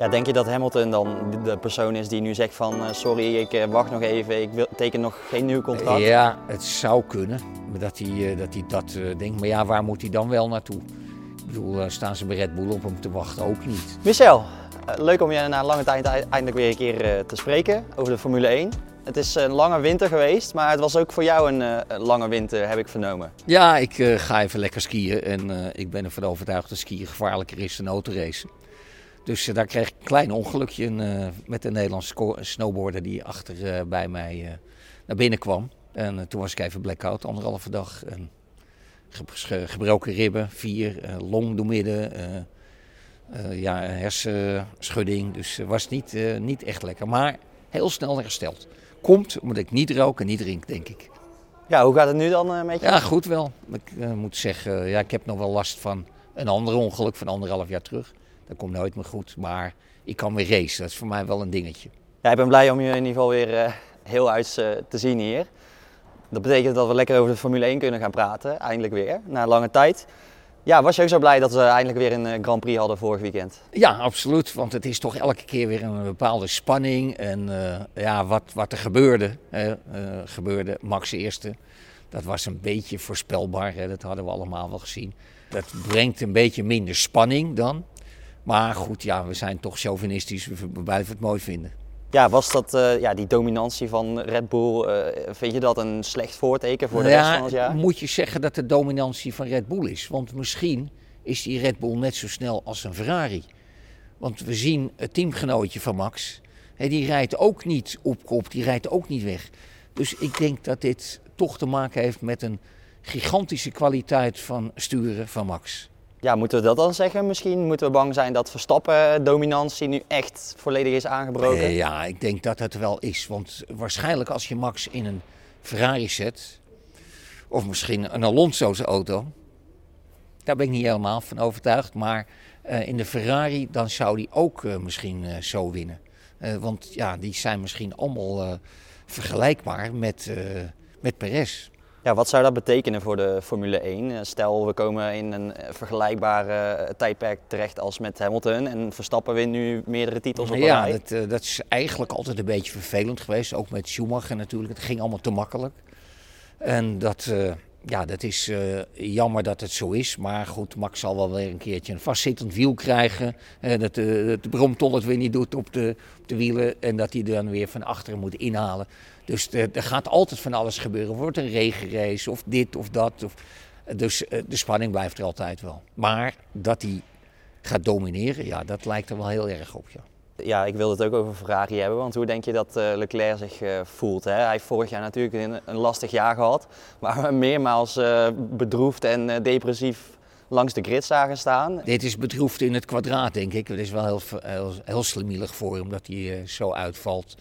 Ja, denk je dat Hamilton dan de persoon is die nu zegt van eh, sorry, ik eh, wacht nog even, ik wil, teken nog geen nieuw contract? Ja, het zou kunnen dat hij, eh, dat, hij dat denkt. Maar ja, waar moet hij dan wel naartoe? Ik bedoel, staan ze bij Red Bull op hem te wachten? Ook niet. Michel, leuk om je na lange tijd ei- eindelijk weer een keer te spreken over de Formule 1. Het is een lange winter geweest, maar het was ook voor jou een, lange winter, heb ik vernomen. Ja, ik ga even lekker skiën. En ik ben ervan overtuigd dat skiën gevaarlijker is dan autoracen. Dus eh, daar kreeg ik een klein ongelukje in, eh, met een Nederlandse snowboarder die achter eh, bij mij naar binnen kwam. En toen was ik even blackout, anderhalve dag. En ge- ge- gebroken ribben, vier, long door midden, eh, ja, hersenschudding. Dus het was niet, niet echt lekker, maar heel snel hersteld. Komt omdat ik niet rook en niet drink, denk ik. Ja, hoe gaat het nu dan met je? Ja, goed wel. Ik moet zeggen, ja, ik heb nog wel last van een ander ongeluk van anderhalf jaar terug. Dat komt nooit meer goed, maar ik kan weer racen. Dat is voor mij wel een dingetje. Ja, ik ben blij om je in ieder geval weer eh, heel uit eh, te zien hier. Dat betekent dat we lekker over de Formule 1 kunnen gaan praten, eindelijk weer, na lange tijd. Ja, was je ook zo blij dat we eindelijk weer een eh, Grand Prix hadden vorig weekend? Ja, absoluut. Want het is toch elke keer weer een bepaalde spanning. En ja, wat, wat er gebeurde, hè, gebeurde Max eerste. Dat was een beetje voorspelbaar. Hè, dat hadden we allemaal wel gezien. Dat brengt een beetje minder spanning dan. Maar goed, ja, we zijn toch chauvinistisch. We blijven het mooi vinden. Ja, was dat eh, ja, die dominantie van Red Bull, eh, vind je dat een slecht voorteken voor de Nou rest van het jaar? Moet je zeggen dat de dominantie van Red Bull is. Want misschien is die Red Bull net zo snel als een Ferrari. Want we zien het teamgenootje van Max. Hè, die rijdt ook niet op kop, die rijdt ook niet weg. Dus ik denk dat dit toch te maken heeft met een gigantische kwaliteit van sturen van Max. Ja, moeten we dat dan zeggen? Misschien moeten we bang zijn dat Verstappen-dominantie nu echt volledig is aangebroken? Eh, ja, ik denk dat het wel is. Want waarschijnlijk als je Max in een Ferrari zet, of misschien een Alonso's auto, daar ben ik niet helemaal van overtuigd. Maar eh, in de Ferrari, dan zou die ook eh, misschien eh, zo winnen. Eh, want ja, die zijn misschien allemaal eh, vergelijkbaar met, eh met Perez. Ja, wat zou dat betekenen voor de Formule 1? Eh, Stel, we komen in een eh, vergelijkbaar eh, tijdperk terecht als met Hamilton en Verstappen wint nu meerdere titels op een Ja, rij. dat, dat is eigenlijk altijd een beetje vervelend geweest. Ook met Schumacher natuurlijk. Het ging allemaal te makkelijk. En dat, ja, dat is eh, jammer dat het zo is. Maar goed, Max zal wel weer een keertje een vastzittend wiel krijgen. Eh, dat de, bromtol het weer niet doet op de, op de wielen. En dat hij dan weer van achteren moet inhalen. Dus eh, er gaat altijd van alles gebeuren. Wordt een regenrace of dit of dat. Of, dus de spanning blijft er altijd wel. Maar dat hij gaat domineren, ja, dat lijkt er wel heel erg op. Ja. Ja, ik wil het ook over Ferrari hebben, want hoe denk je dat eh, Leclerc zich eh, voelt? Hè? Hij heeft vorig jaar natuurlijk een, lastig jaar gehad, waar we meermaals eh, bedroefd en depressief langs de grid zagen staan. Dit is bedroefd in het kwadraat, denk ik. Het is wel heel, heel, voor hem dat hij zo uitvalt.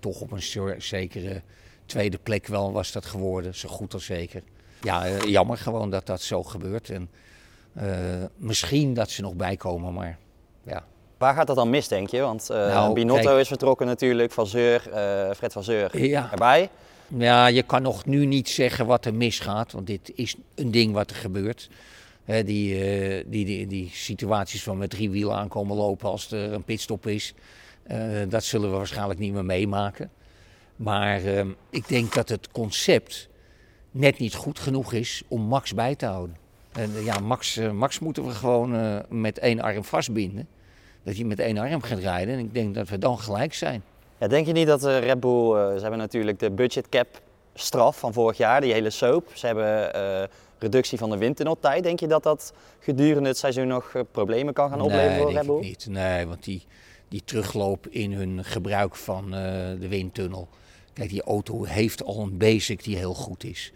Toch op een zekere tweede plek wel was dat geworden, zo goed als zeker. Ja, jammer gewoon dat dat zo gebeurt. En, misschien dat ze nog bijkomen, maar ja. Waar gaat dat dan mis, denk je? Want Nou, Binotto kijk. is vertrokken natuurlijk, Van Zeur, eh, Fred Van Zeur Ja. erbij. Ja, je kan nog nu niet zeggen wat er misgaat, want dit is een ding wat er gebeurt. Die, eh, die, die, die situaties van met drie wielen aankomen lopen als er een pitstop is, dat zullen we waarschijnlijk niet meer meemaken. Maar eh, ik denk dat het concept net niet goed genoeg is om Max bij te houden. En ja, Max, Max moeten we gewoon met één arm vastbinden. Dat hij met één arm gaat rijden. En ik denk dat we dan gelijk zijn. Ja, denk je niet dat eh, Red Bull, eh, ze hebben natuurlijk de budget cap straf van vorig jaar, die hele soap. Ze hebben eh, reductie van de windtunneltijd. Denk je dat dat gedurende het seizoen nog problemen kan gaan opleveren nee, voor denk Red Bull? ik niet. Nee, want die, die terugloop in hun gebruik van de windtunnel. Kijk, die auto heeft al een basic die heel goed is.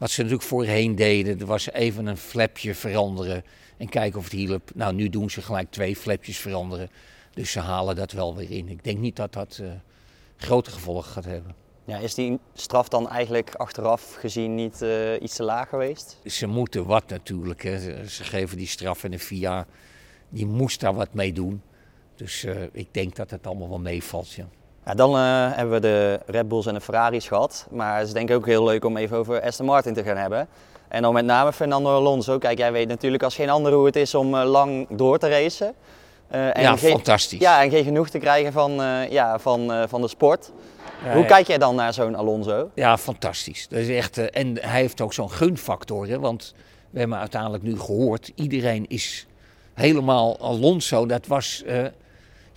Wat ze natuurlijk voorheen deden, er was even een flapje veranderen en kijken of het hielp. Nou, nu doen ze gelijk twee flapjes veranderen. Dus ze halen dat wel weer in. Ik denk niet dat dat eh, grote gevolgen gaat hebben. Ja, is die straf dan eigenlijk achteraf gezien niet eh, iets te laag geweest? Ze moeten wat natuurlijk. Hè. Ze- geven die straf en de VIA, die moest daar wat mee doen. Dus eh, ik denk dat het allemaal wel meevalt. Ja. Ja, dan eh, hebben we de Red Bulls en de Ferraris gehad. Maar het is denk ik ook heel leuk om even over Aston Martin te gaan hebben. En dan met name Fernando Alonso. Kijk, jij weet natuurlijk als geen ander hoe het is om eh, lang door te racen. Eh, en ja, geen- fantastisch. Ja, en geen genoeg te krijgen van, ja, van, van de sport. Ja, Hoe kijk jij dan naar zo'n Alonso? Ja, fantastisch. Dat is echt, en hij heeft ook zo'n gunfactor. Hè, want we hebben uiteindelijk nu gehoord, iedereen is helemaal Alonso. Dat was,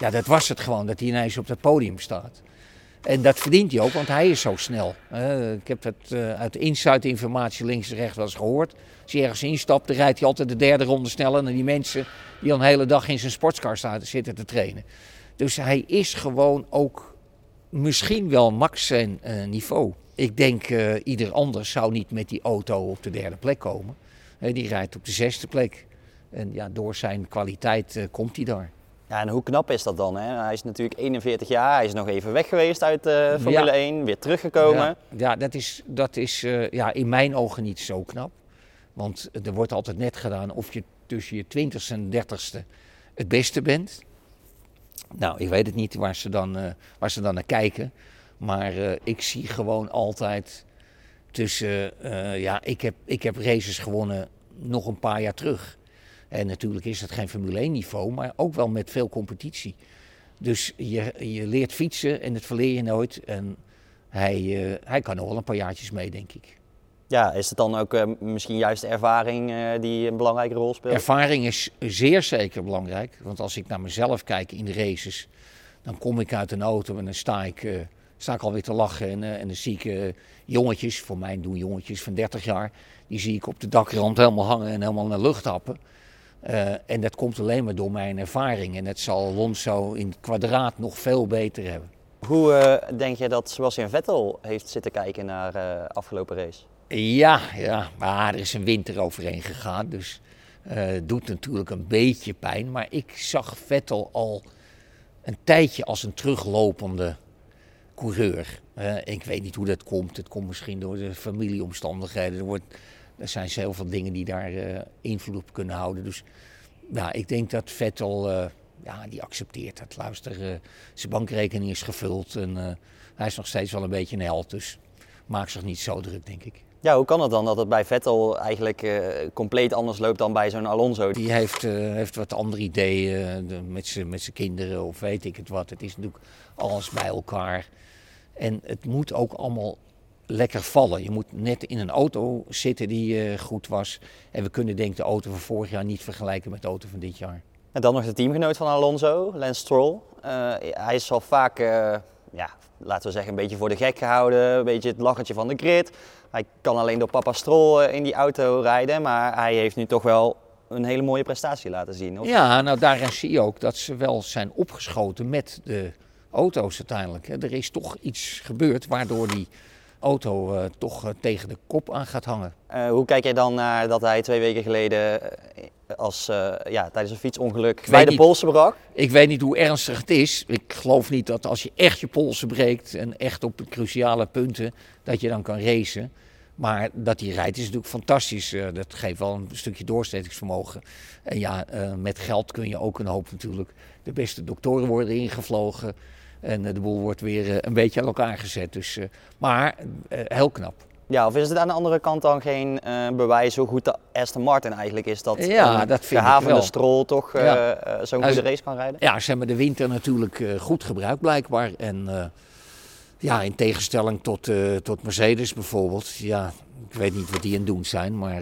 ja, dat was het gewoon, dat hij ineens op dat podium staat. En dat verdient hij ook, want hij is zo snel. Ik heb dat eh, uit de inside informatie links en rechts wel eens gehoord. Als hij ergens instapt, dan rijdt hij altijd de derde ronde sneller dan die mensen die al een hele dag in zijn sportscar staan, zitten te trainen. Dus hij is gewoon ook misschien wel max zijn eh, niveau. Ik denk eh, ieder ander zou niet met die auto op de derde plek komen. Die rijdt op de zesde plek. En ja, door zijn kwaliteit komt hij daar. Ja, en hoe knap is dat dan? Hè? Hij is natuurlijk 41 jaar, hij is nog even weg geweest uit de Formule Ja. 1, weer teruggekomen. Ja, ja, dat is, dat is eh, ja, in mijn ogen niet zo knap. Want er wordt altijd net gedaan of je tussen je twintigste en dertigste het beste bent. Nou, ik weet het niet waar ze dan, eh, waar ze dan naar kijken. Maar eh, ik zie gewoon altijd tussen... eh, ja, ik heb, ik heb races gewonnen nog een paar jaar terug. En natuurlijk is het geen Formule 1 niveau, maar ook wel met veel competitie. Dus je, je leert fietsen en dat verleer je nooit. En hij, eh, hij kan nog wel een paar jaartjes mee, denk ik. Ja, is het dan ook eh, misschien juist de ervaring eh, die een belangrijke rol speelt? Ervaring is zeer zeker belangrijk. Want als ik naar mezelf kijk in de races, dan kom ik uit een auto en dan sta ik, eh, sta ik alweer te lachen. En, en dan zie ik jongetjes, voor mij doen jongetjes van 30 jaar, die zie ik op de dakrand helemaal hangen en helemaal naar lucht happen. Eh, en dat komt alleen maar door mijn ervaring. En dat zal Alonso in het kwadraat nog veel beter hebben. Hoe eh, denk je dat Sebastian Vettel heeft zitten kijken naar de afgelopen race? Ja, ja, maar er is een winter overheen gegaan, dus eh doet natuurlijk een beetje pijn. Maar ik zag Vettel al een tijdje als een teruglopende coureur. Eh, ik weet niet hoe dat komt. Het komt misschien door de familieomstandigheden. Er, wordt, er zijn zoveel dingen die daar eh, invloed op kunnen houden. Dus ja, ik denk dat Vettel, eh, ja, die accepteert het. Luister, eh, zijn bankrekening is gevuld en hij is nog steeds wel een beetje een held. Dus maak zich niet zo druk, denk ik. Ja, hoe kan het dan dat het bij Vettel eigenlijk compleet anders loopt dan bij zo'n Alonso? Die heeft, heeft wat andere ideeën zijn met zijn kinderen of weet ik het wat. Het is natuurlijk alles bij elkaar. En het moet ook allemaal lekker vallen. Je moet net in een auto zitten die eh, goed was. En we kunnen denk ik de auto van vorig jaar niet vergelijken met de auto van dit jaar. En dan nog de teamgenoot van Alonso, Lance Stroll. Eh, hij is al vaak, eh, ja, laten we zeggen, een beetje voor de gek gehouden. Een beetje het lachertje van de grid. Hij kan alleen door papa Stroll in die auto rijden. Maar hij heeft nu toch wel een hele mooie prestatie laten zien. Of? Ja, nou daarin zie je ook dat ze wel zijn opgeschoten met de auto's uiteindelijk. Er is toch iets gebeurd waardoor die auto eh, toch eh, tegen de kop aan gaat hangen. Eh, hoe kijk jij dan naar dat hij twee weken geleden als, ja, tijdens een fietsongeluk bij de polsen brak? Ik weet niet hoe ernstig het is. Ik geloof niet dat als je echt je polsen breekt en echt op cruciale punten, dat je dan kan racen. Maar dat hij rijdt is natuurlijk fantastisch. Dat geeft wel een stukje doorzettingsvermogen. En ja, met geld kun je ook een hoop natuurlijk. De beste doktoren worden ingevlogen. En eh, de boel wordt weer eh, een beetje aan elkaar gezet. Dus, eh, maar heel knap. Ja, of is het aan de andere kant dan geen bewijs hoe goed de Aston Martin eigenlijk is? Dat Ja, een dat vind ik gehavende wel. Stroll toch Ja. zo'n goede race kan rijden? Ja, ze hebben de winter natuurlijk goed gebruikt blijkbaar. En ja, in tegenstelling tot, tot Mercedes bijvoorbeeld. Ja, ik weet niet wat die aan het doen zijn, maar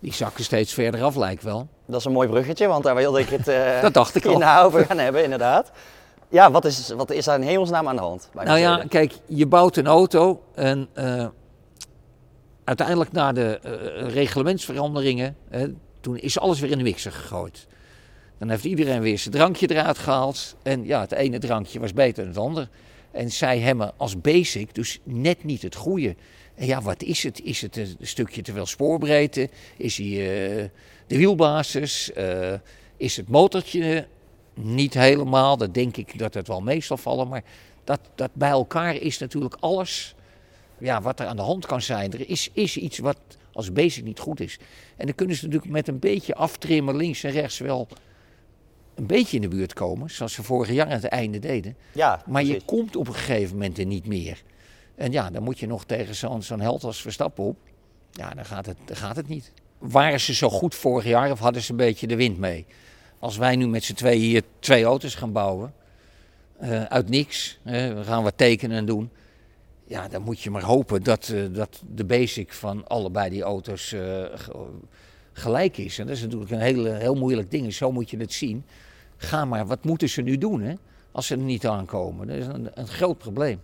die zakken steeds verder af lijkt wel. Dat is een mooi bruggetje, want daar wilde ik het Dat dacht ik al. hierna over gaan hebben, inderdaad. Ja, wat is, wat is daar in hemelsnaam aan de hand? Nou ja, kijk, je bouwt een auto en eh, uiteindelijk na de eh, reglementsveranderingen, hè, toen is alles weer in de mixer gegooid. Dan heeft iedereen weer zijn drankje eruit gehaald. En ja, het ene drankje was beter dan het andere. En zij hebben als basic dus net niet het goede. En ja, wat is het? Is het een stukje te veel spoorbreedte? Is hij eh, de wielbasis? Is het motortje niet helemaal? Dat denk ik dat het wel mee zal vallen. Maar dat, dat bij elkaar is natuurlijk alles ja, wat er aan de hand kan zijn. Er is, is iets wat als basic niet goed is. En dan kunnen ze natuurlijk met een beetje aftrimmen links en rechts wel een beetje in de buurt komen. Zoals ze vorig jaar aan het einde deden. ja, Maar je komt op een gegeven moment er niet meer. En ja, dan moet je nog tegen zo'n zo'n held als Verstappen op. Ja, dan gaat, het, dan gaat het niet. Waren ze zo goed vorig jaar of hadden ze een beetje de wind mee? Als wij nu met z'n tweeën hier twee auto's gaan bouwen, uh, uit niks, we gaan wat tekenen en doen. Ja, dan moet je maar hopen dat, uh, dat de basic van allebei die auto's uh, gelijk is. En dat is natuurlijk een hele, heel moeilijk ding. Zo moet je het zien. Ga maar, wat moeten ze nu doen hè, als ze er niet aankomen? Dat is een, een groot probleem.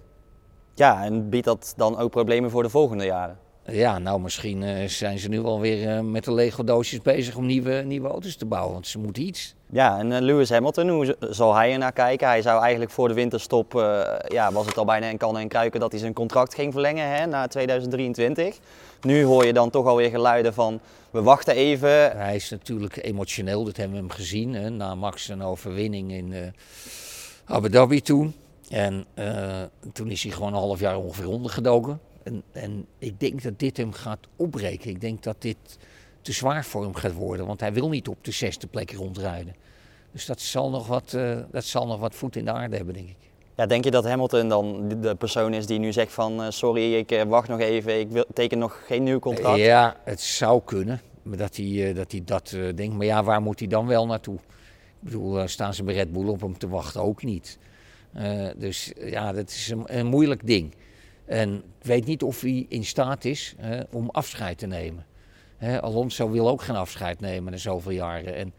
Ja, en biedt dat dan ook problemen voor de volgende jaren? Ja, nou misschien uh, zijn ze nu alweer uh, met de Lego-doosjes bezig om nieuwe, nieuwe auto's te bouwen, want ze moeten iets. Ja, en uh, Lewis Hamilton, hoe zal hij er naar kijken? Hij zou eigenlijk voor de winterstop, ja, was het al bijna een kan en kruiken dat hij zijn contract ging verlengen hè, na 2023. Nu hoor je dan toch alweer geluiden van, we wachten even. Hij is natuurlijk emotioneel, dat hebben we hem gezien, hè, na Max een overwinning in Abu Dhabi toen. En toen is hij gewoon een half jaar ongeveer ondergedoken. En, en ik denk dat dit hem gaat opbreken. Ik denk dat dit te zwaar voor hem gaat worden, want hij wil niet op de zesde plek rondrijden. Dus dat zal nog wat, uh, dat zal nog wat voet in de aarde hebben, denk ik. Ja, denk je dat Hamilton dan de persoon is die nu zegt van uh, sorry, ik uh, wacht nog even, ik wil, teken nog geen nieuw contract? Ja, het zou kunnen dat hij dat, hij dat denkt. Maar ja, waar moet hij dan wel naartoe? Ik bedoel, staan ze bij Red Bull op hem te wachten? Ook niet. dus ja, dat is een, een moeilijk ding. En ik weet niet of hij in staat is hè, om afscheid te nemen. Hè, Alonso wil ook geen afscheid nemen na zoveel jaren. En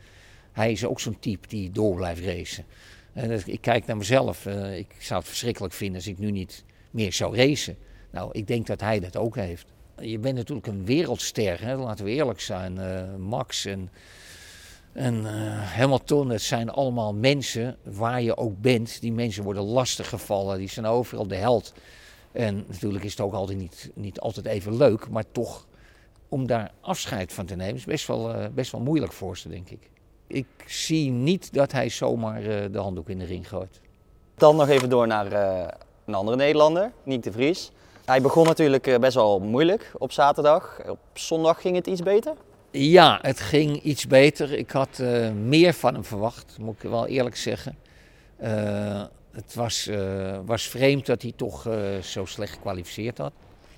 hij is ook zo'n type die door blijft racen. En ik kijk naar mezelf. Uh, ik zou het verschrikkelijk vinden als ik nu niet meer zou racen. Nou, ik denk dat hij dat ook heeft. Je bent natuurlijk een wereldster, hè? laten we eerlijk zijn. Uh, Max en, en uh, Hamilton, het zijn allemaal mensen waar je ook bent. Die mensen worden lastig gevallen, die zijn overal de held. En natuurlijk is het ook altijd niet, niet altijd even leuk, maar toch om daar afscheid van te nemen is best wel, uh, best wel moeilijk voor ze, denk ik. Ik zie niet dat hij zomaar uh, de handdoek in de ring gooit. Dan nog even door naar uh, een andere Nederlander, Niek de Vries. Hij begon natuurlijk best wel moeilijk op zaterdag. Op zondag ging het iets beter? Ja, het ging iets beter. Ik had meer van hem verwacht, moet ik wel eerlijk zeggen het was, uh, was vreemd dat hij toch uh, zo slecht gekwalificeerd had.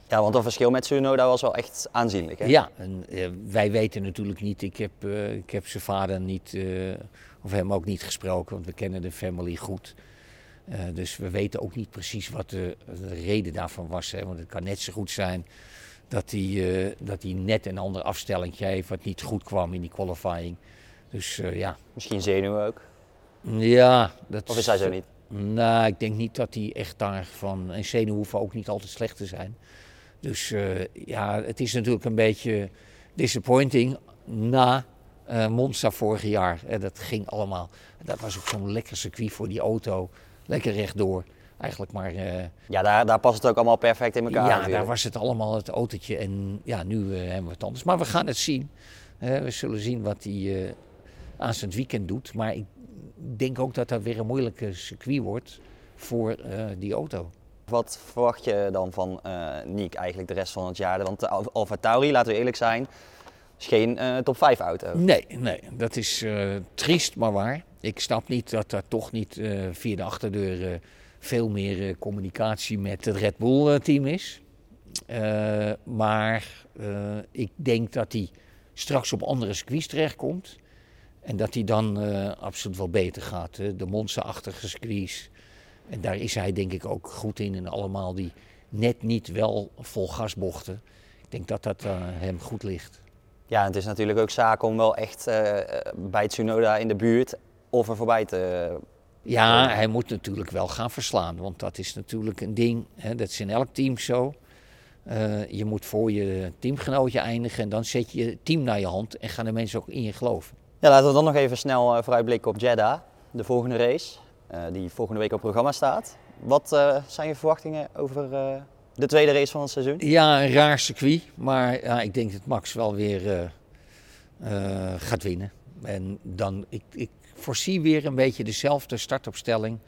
Ja, want dat verschil met Tsunoda was wel echt aanzienlijk. Hè? Ja, en, uh, wij weten natuurlijk niet. Ik heb, ik heb zijn vader niet, of hem ook niet gesproken, want we kennen de family goed. dus we weten ook niet precies wat de, de reden daarvan was. Hè? Want het kan net zo goed zijn dat hij, dat hij net een ander afstelling heeft wat niet goed kwam in die qualifying. Dus ja. Misschien zenuwen ook? Ja. Dat of is hij zo niet? Nou, ik denk niet dat hij echt daarvan. En zenuwen hoeven ook niet altijd slecht te zijn. Dus uh, ja, het is natuurlijk een beetje disappointing na uh, Monza vorig jaar. En dat ging allemaal. Dat was ook zo'n lekker circuit voor die auto. Lekker rechtdoor. Eigenlijk maar. Uh, ja, daar, daar past het ook allemaal perfect in elkaar. Ja, natuurlijk. daar was het allemaal het autootje. En ja, nu hebben we het anders. Maar we gaan het zien. we zullen zien wat hij aan zijn weekend doet. Maar ik denk ook dat dat weer een moeilijke circuit wordt voor uh, die auto. Wat verwacht je dan van uh, Niek eigenlijk de rest van het jaar? Want de Alfa Tauri, laten we eerlijk zijn, is geen uh, top 5 auto. Nee, nee, dat is triest maar waar. Ik snap niet dat er toch niet via de achterdeur veel meer communicatie met het Red Bull team is. maar ik denk dat hij straks op andere circuits terechtkomt. En dat hij dan uh, absoluut wel beter gaat. Hè? De Monza-achtige squeeze. En daar is hij denk ik ook goed in. En allemaal die net niet wel vol gasbochten. Ik denk dat dat uh, hem goed ligt. Ja, het is natuurlijk ook zaak om wel echt uh, bij Tsunoda in de buurt of er voorbij te... Ja, hij moet natuurlijk wel gaan verslaan. Want dat is natuurlijk een ding. Hè? Dat is in elk team zo. je moet voor je teamgenootje eindigen en dan zet je je team naar je hand en gaan de mensen ook in je geloven. Ja, laten we dan nog even snel uh, vooruitblikken op Jeddah, de volgende race, uh, die volgende week op programma staat. Wat uh, zijn je verwachtingen over de tweede race van het seizoen? Ja, een raar circuit, maar ja, ik denk dat Max wel weer gaat winnen. En dan, ik, ik voorzie weer een beetje dezelfde startopstelling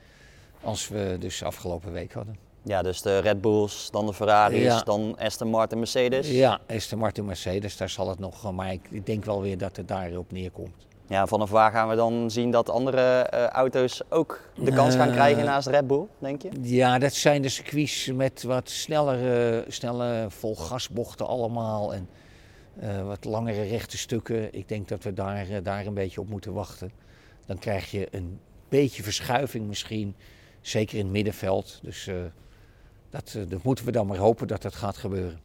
als we dus afgelopen week hadden. Ja, dus de Red Bulls, dan de Ferraris, ja. dan Aston Martin, Mercedes. Ja, Aston Martin, Mercedes, daar zal het nog, maar ik, denk wel weer dat het daarop neerkomt. Ja, vanaf waar gaan we dan zien dat andere uh, auto's ook de kans gaan krijgen naast Red Bull, denk je? Ja, dat zijn de circuits met wat snellere, snelle volgasbochten allemaal en uh, wat langere rechte stukken. Ik denk dat we daar, uh, daar een beetje op moeten wachten. dan krijg je een beetje verschuiving misschien. Zeker in het middenveld. Dus dat, dat moeten we dan maar hopen dat dat gaat gebeuren.